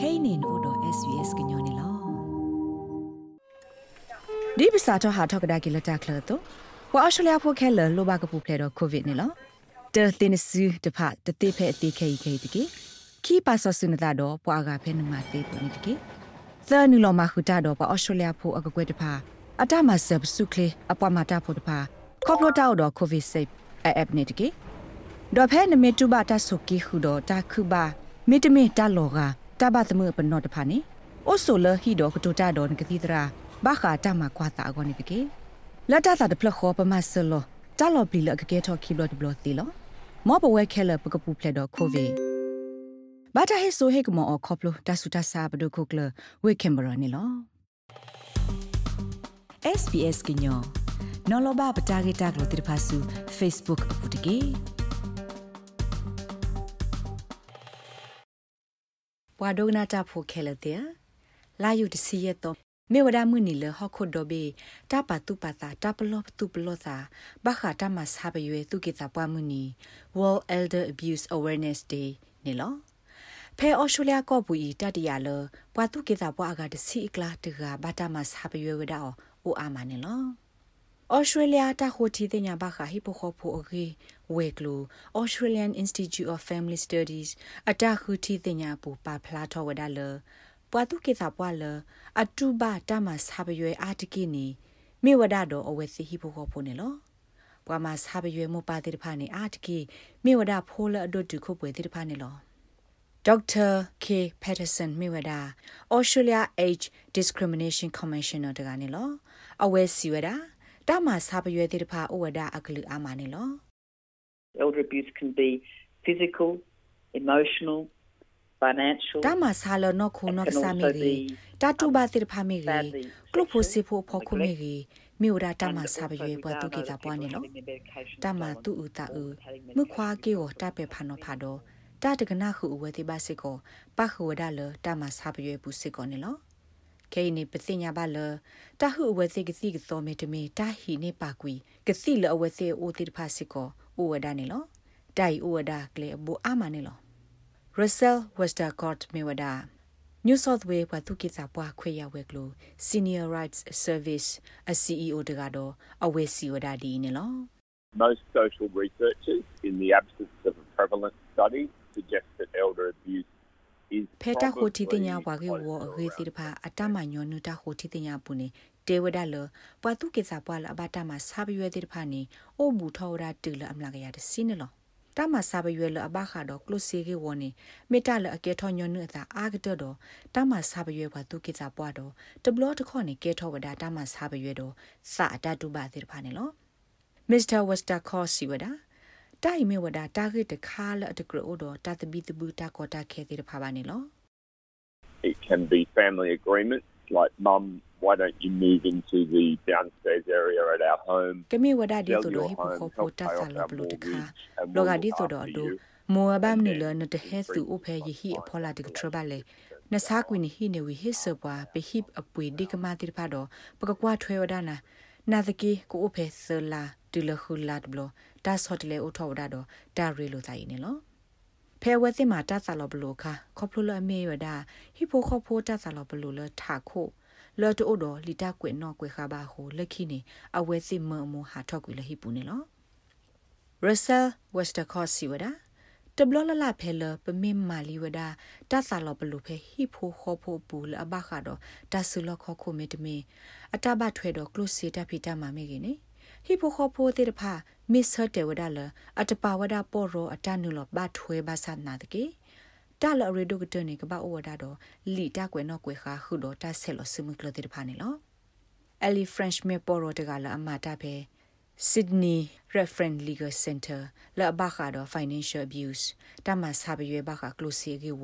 kainin odo svs gnyone lo ဒီပစာတော့ဟာထောက်ကဒါကီလတာကလတော့ဝါအရှလျာဖိုခဲလလိုဘကပူဖလေတော့ကိုဗစ်နေလောတဲတင်စုတဖတတိဖဲအတိခဲခဲတကေခီပါဆဆုနတာတော့ပွာကဖဲနမတေပနိတကေသနူလောမခုတာတော့ပအော်စတြေးလျဖိုအကကွဲတဖာအတမဆပ်စုကလေအပွားမတာဖို့တဖာကော့ပလိုတာတော့ကိုဗစ်ဆေးအပ်နေတကေဒေါ်ဖဲနမေတူဘာတဆုကီခုတော့တာခုဘာမီတမီတာလောက တဘသမပနောတဖာနေအိုဆိုလဟီတော့ကတူတာတော့ကတိတရာဘာခာတမကွာတာကောနေတကေလက်တတာတဖလခေါ်ပမဆလောတာလောပလီလကကေထော်ခီဘလတ်ဘလတီလောမောပဝဲခဲလပကပူဖလက်တော့ခိုဗီဘာတာဟေဆိုဟေကမောအခေါပလိုတဆူတဆာဘဒုခုကလဝေကင်ဘရာနီလော SBS gnyo no lo ba pata ge ta glo tir phasu facebook apu de ge ဘွာဒိုနာတာဖိုခဲလတဲ့လာယူတစီရတော့မေဝဒမှုနီလဟခုဒိုဘေတပတုပတာတပလောတုပလောသာဘခတာမဆာဘရွေသူကိတာပွားမှုနီ World Elder Abuse Awareness Day နေလောဖဲအော်စတြေးလျကောပူဤတတရလပွာတုကိတာပွားအကတစီကလာတကဘာတာမဆာဘရွေဝဒါအိုအာမနေလော ဩစတြေးလျတာခိုတီတင်ညာဘခဟိပိုခိုဖိုအဂေဝေကလူ Australian Institute of Family Studies အတခုတီတင်ညာပူပါဖလာထောဝဒါလပွာတုကေသာပွာလအတူဘာတမဆာဘရွေအာတကိနီမိဝဒတော့အဝဲစီဟိဖို့ခေါ်ဖို့နေလောပွာမဆာဘရွေမပါတဲ့ဖာနေအာတကိမိဝဒဖိုးလအဒုတုခုပွေတဲ့ဖာနေလော Dr. K Patterson မိဝဒ Australia Age Discrimination Commissioner တကနေလောအဝဲစီဝဒ တမဆာဘရွေတဲ့ဖာဩဝဒအကလူအာမနေလော Elder abuse can be physical, emotional, financial တမဆာလနခုနကဆာမီရီတတူဘာတိဖာမီရီကလုဖိုစီဖိုဖောခုမီရီမိဝဒတမဆာဘရွေပွားတုကိတာပွားနေလောတမတူဥတာဥမခွာကေကိုတပဲဖာနောဖာတော့တတကနာခုအဝဲတိပါစစ်ကိုပခဝဒလတမဆာဘရွေပူစစ်ကိုနေလော ကေနေပသိညာဘလတဟုအဝဲစိကစီကသောမေတမီတာဟီနေပါကွီကစီလအဝဲစိအိုတိဖာစစ်ကိုဥဝဒနေလောတိုင်ဥဝဒကလေဘူအာမနေလော Russell Westercott Mewada New South Wales ဘသူကိစ္စပွားခွေရဝဲကလို Senior Rights Service အ CEO တကတော့အဝဲစီဝဒဒီနေလော Most social researchers, in the absence of a prevalent study, suggest that elder abuse is ဖဲတာခိုတီတင်ညာဘွားကေဝအဂေစီတဖာအတမညောနုတာခိုတီတင်ညာပူနေတေဝဒလဘွာသူကိစ္စပွားလအဘတာမဆာဘရွေတိတဖာနေအိုဘူထောရာတူလအမလာကရတဲ့စီနေလောတမဆာဘရွေလအဘခါတော့ကလုစီကေဝနေမေတ္တလအကေထောညွနုအသာအာဂတတော့တမဆာဘရွေဘွာသူကိစ္စပွားတော့တဘလောတခေါနေကေထောဝဒတမဆာဘရွေတော့စာအတတုပါတိတဖာနေလော Mr. Wester Corsi ဝဒ တိုင်မေဝဒတာဂက်တခါလအတကရိုတော့တတဘီတဘူတာကောတာခဲတိတဖာပါနေလော it can be family agreements like mum why don't you move into the downstairs area at our home ကမေဝဒဒီဆိုတော့ဟိပိုခိုပိုတာဆာလောဘလုတခါလောကဒီဆိုတော့ဒိုမောဘမ်နီလနတဟဲသူအဖေယဟိအဖောလာဒီကထရဘလေနစာကွင်းဟိနေဝီဟစ်ဆပွားပဟိပအပွေဒီကမာတိဖာတော့ပကကွာထွေဝဒနာနာသကီကိုအဖေဆလာတူလခုလတ်ဘလ ဒါဆော့တလေအထောဝဒတော့ဒါရီလိုဆိုင်နေလောဖဲဝဲစစ်မှာတတ်ဆာလောဘလိုခါခေါပလိုလအမေရဒါဟိဖိုခေါဖိုတတ်ဆာလောဘလိုလထာခိုလော်တိုဒလီတာကွေနော်ကွေခါဘာဟုလက်ခိနေအဝဲစစ်မမဟာထောက်ကွေလဟိပူနေလော Russell Westercott စီဝဒတဘလလလဖဲလပမေမာလီဝဒတဆာလဘလူဖဲဟိဖိုခေါဖိုပူလအဘခါတော့တဆူလခခုမေတမေအတဘထွဲတော့ကလုစီတဖီတမမေကိနေ ဟိဖိုခေါဖိုတေတဖာမစ်ဟတ်တေဝဒလအတပဝဒပေါ်ရောအတနုလဘထွဲဘာသနာတကေတာလရီဒုကတနေကပအိုဝဒါတော့လီတာကွယ်နော်ကွယ်ခါခုတော့တာဆက်လို့စမှုကလတဲ့ဖာနေလောအလီဖရန့်မေပေါ်ရောတကလာအမတာဖဲ Sydney Reference Legal Center လာဘခါတော့ financial abuse တမဆာဘရွေဘခါ close ကေဝ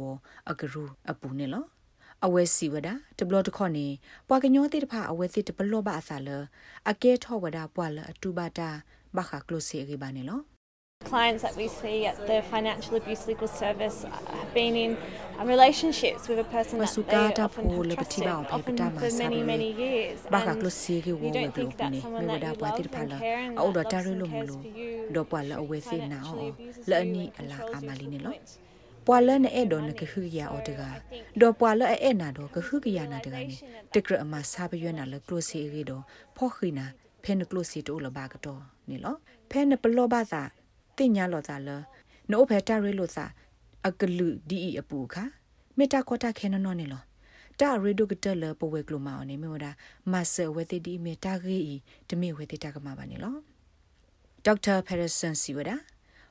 အကရူအပူနေလော အဝဲစီဝဒတဘလတခေါနေပွာကညောတိတဖအဝဲစီတဘလောဘအစာလအကဲထောဝဒပွာလအတူပါတာဘခါ close ကေပါနေလော Clients that we see at the Financial Abuse Legal Service have been in relationships with a person that they often have trusted, often for many, many years. Baka klosi ke wo we blo ne me wada bwa ti phala au do ta ro lo mo lo do pwa la awe se na o la ni ala amali ne lo ပွာလနဲ့အဲ့တော့နကခုရအော်တကဒေါ်ပွာလအဲ့နာတော့ကခုကရနာတကနေတကရအမစာပရွနာလကလိုစီရီတော့ဖောခိနာဖဲနကလိုစီတိုလဘာကတော့နေလောဖဲနပလောဘာသာတင်ညာလောသာလနို့ဖဲတာရီလို့သာအကလူဒီအပူခါမေတာကောတာခဲနော်နေလောတာရီဒိုကတလပဝဲကလိုမာနေမေဒါမဆဝဲတိဒီမေတာဂီတမေဝဲတိတာကမှာပါနေလောဒေါက်တာဖက်ရဆန်စီဝဒါ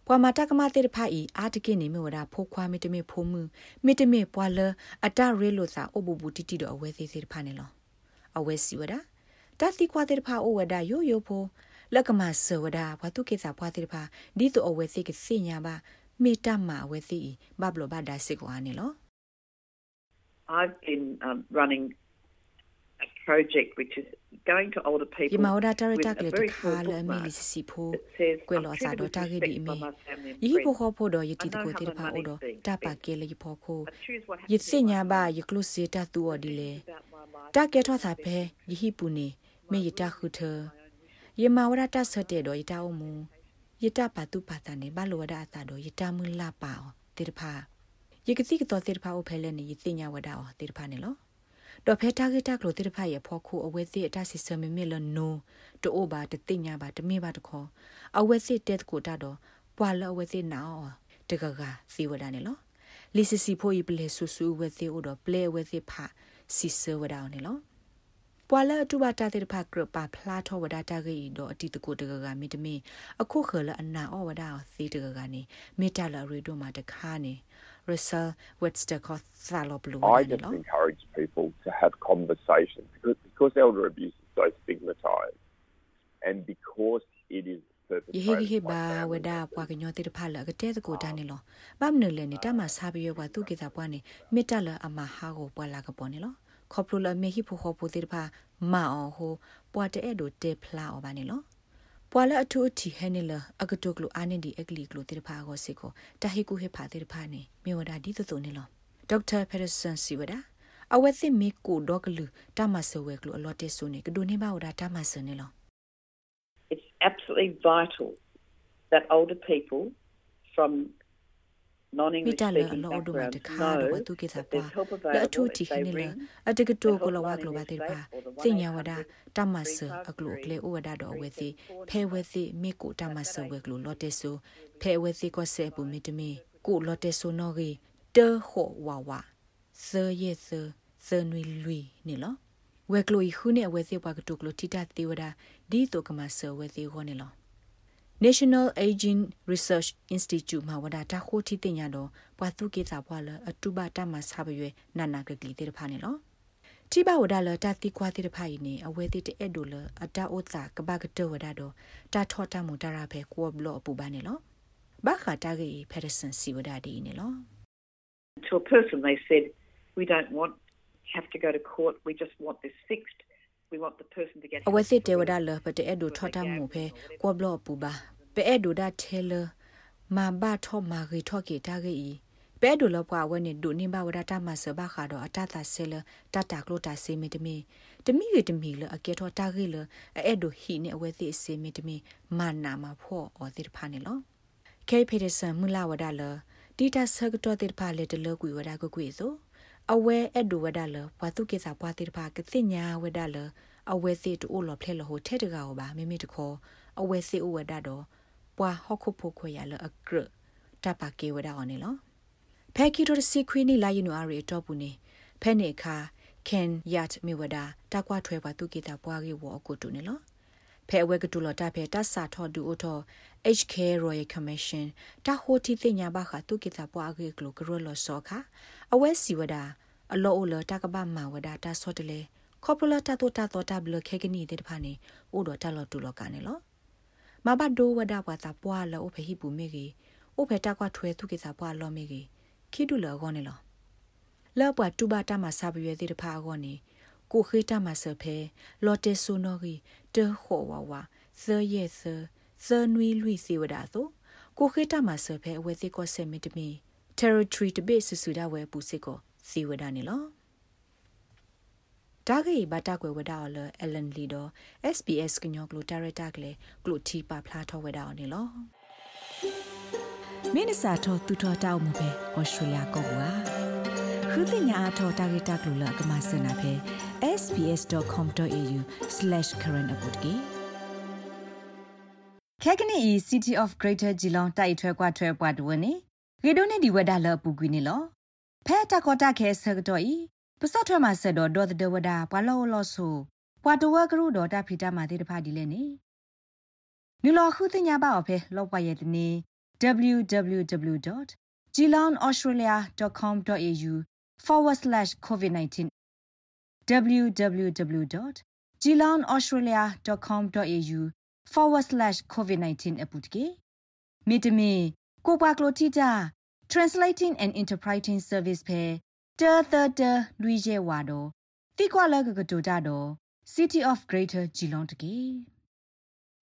ပွာမာတကမတေတဖိုင်အာတကိနေမေဝဒါဖိုးခွာမီတမေဖိုးမှုမီတမေပွာလအတရဲလို့သာအဘူဘူတီတီတော့အဝဲသေးသေးတဖာနေလောအဝဲစီဝဒါတတိကွာတေတဖာအဝဒါယိုယိုဖိုလက်ကမဆဝဒါဘတုကေစာပွာတေတဖာဒီတော့အဝဲစီကစညာပါမေတ္တမှာဝဲစီဘဘလဘဒါစစ်ကွာနေလော I've been um, running a project which is going to older people yima ora tare ta kle kha la me li si pho kwe lo sa do ta ge di me yi pho kho pho do yi ti ko ti pha o do ta pa ke le yi pho kho yi si nya ba yi klo si ta tu o di le ta ke tho sa phe yi hi pu ni me yi ta khu the yima ora ta sa te do yi ta o mu yi ta pa tu pa ta ne ba lo da ta do yi ta mu la pa o ti pha yi ke ti ke to ti pha o phe le ni yi si nya wa da o ti pha ne lo တော့ဖဲတာဂက်တာကလိုတိဖတ်ရဖော်ခုအဝဲစီအတဆီဆမမီလနိုတိုးဘာတတိညာဘာတမေဘာတခေါ်အဝဲစီတက်ကိုတာတော့ပွာလအဝဲစီနာတကကစီဝဒနေလောလီစီစီဖိုဤပလေဆူဆူဝဲစီဥတော့ပလေဝဲစီဖာစီဆဝဒါနေလောပွာလအတူဘာတာတဲ့ဖကရပါဖလာထောဝဒါတာကြီးတော့အတီတကိုတကကမိတမီအခုခလအနာဩဝဒါစီတကကနေမေတ္တာလရီတို့မှာတခါနေ Russell Webster Blue. I just encourage people to have conversations because, because elder abuse is so stigmatized. And because it is ye he he ba weda pwa ka nyo te pha la te ko da ne lo. Ba mne le ni ta ma sa bi yo tu ke ta pwa ni mi ta la ama ha go pwa la ka pwa ni lo. Kho pro la me hi pho kho pu te pha ma o ho pwa te e do te phla o ba ni lo ပွာလအထူအတီဟဲနေလအကတုကလိုအာနေဒီအကလီကလိုတေဖာကိုစေကိုတဟိကူဟေဖာတေဖာနေမြေဝဒဒီသတုန်နေလောဒေါက်တာဖက်ရဆန်စီဝဒအဝဲသိမီကိုဒေါကလူတမဆဝဲကလိုအလော့တေဆုနေကဒိုနေပါဝဒတမဆနေလော It's absolutely vital that older people from မိတလအလောဒမတခါတော့သူကိသပါလအထူတီခနေလအတကတိုကိုလဝကလဝတေပါသိညာဝဒတမဆအကလုကလေဥဝဒတော့ဝဲစီဖဲဝဲစီမိကိုတမဆဝဲကလုလော်တေဆူဖဲဝဲစီကိုဆေပူမီတမီကိုလော်တေဆူနော်ဂီတေခောဝါဝါစေယေစေစေနွီလွီနေလောဝဲကလုခုနေဝဲစီဘွားကတုကလုတီတာတေဝဒဒီတိုကမဆဝဲစီခေါနေလော National Aging Research Institute မှာဝဒတာခိုတီတင်ရတော့ဘွာသူကေစာဘွာလအတူပါတမဆာဘရွေနာနာကကလီတေဖာနေလောတိဘဝဒလတာတိကွာတေတဖိုင်နေအဝဲတိတဲ့ဒိုလအတာဥစာကဘကတဝဒတော့တာထောတမူတရာဖဲကိုဘလော့ပူပါနေလောဘာခတာဂီဖက်ဒဆန်စီဝဒဒီနေလော To a person they said we don't want have to go to court we just want this fixed we want the person to get အဝစစ်တေဝဒလပတဲ့ဒိုထော်တမှုဖဲကောဘလော့ပူပါပဲအဲ့ဒိုဒါထဲလမာဘာထောမာဂီထောကေတာဂီပဲဒိုလပွားဝဲနေဒိုနေဘဝဒတာမဆဘခါတော့အတတာဆဲလတတာကလိုတာစေမီတမီတမီရတမီလအကေထောတာဂီလအဲ့ဒိုဟီနေအဝဲသိစေမီတမီမာနာမဖော့အော်တိဖာနေလောကေဖေဒဆန်မူလာဝဒလတီတာဆကတော့တိဖာလေတလကွေဝဒကွေဆို အဝဲအဲ့ဒိုဝဒလဘွာတုကေစာဘွာတိဖာကသိညာဝဒလအဝဲစီတူလော်ဖလဲလဟိုထဲတကောပါမိမိတခေါ်အဝဲစီဥဝဒတော့ပွာဟော့ခုဖို့ခွေရလအကရတပကေဝဒအောင်နေလောဖဲကီတိုစီခွေးနီလာယူနူအရီတော့ဘူးနေဖဲနေခါကန်ယတ်မီဝဒတကွာထွဲပါသူကေတာပွားကေဝအကုတူနေလော ဖဲအဝဲကတူလော်တဖဲတဆာထော်ဒူအိုထော် HK Royal Commission တဟိုတီတင်ညာဘခသူကေတာပွားကေကလိုကရလော်စောခအဝဲစီဝဒအလောအိုလတကပမာဝဒတာဆော့တလေခေါပလတာတိုတာတိုတာဘလခေကနီတဲ့ဖာနေအိုဒတာလော်တူလော်ကနေလောမဘဒိုဝဒဘွာတာပွာလောအိုဖဟိပူမေကြီးအိုဖတာကွာထွဲသူကေစာပွာလော်မေကြီးခိတူလောကောနေလောလောပွာတူဘာတာမဆာဘရွေတဲ့ဖာကောနေ ကိုခေတာမဆဖဲလော်တေဆူနော်ကြီးတေခောဝဝဇေယေဇဇနွီလွီစီဝဒါဆိုကိုခေတာမဆဖဲအဝဲစီကောဆေမီတမီ territory တပိဆူဆူဒါဝဲပူစစ်ကောစီဝဒါနေလောဒါဂေဘတာကွယ်ဝဒါလအလန်လီဒို SBS ကညောကလိုတာရတာကလေကလိုတီပါဖလာထောဝဒါနေလောမင်းစာထောတူထောတောက်မှုပဲဩစတြေးလျကောကွာ ခုတင်ညာအထောတာဂီတာကလူလကမစနာပဲ sbs.com.au/current update ခဲကနီ City of Greater Geelong တိုက်ထွဲကွာထွဲပွားတဝနေရေဒိုနေဒီဝဒါလပူကွီနေလောဖဲတကောတာခဲဆကတော့ဤပစတ်ထွဲမှာဆက်တော့ဒေါ်တဲ့ဝဒါပွာလောလောဆူပွာတဝကရုဒေါ်တာဖီတာမာတေတဖာဒီလဲနေနူလခုတင်ညာပါအဖဲလောပွားရဲ့တနေ www.geelongaustralia.com.au forward slash COVID-19 www.geelongaustralia.com.au forward slash COVID-19 အပုတ်ကေမိတမီကိုပွားကလိုတီတာ translating and interpreting service ဖဲတာတာတာလူရဲဝါတော့တိကွာလကကတူတာတော့ City of Greater Geelong တကေ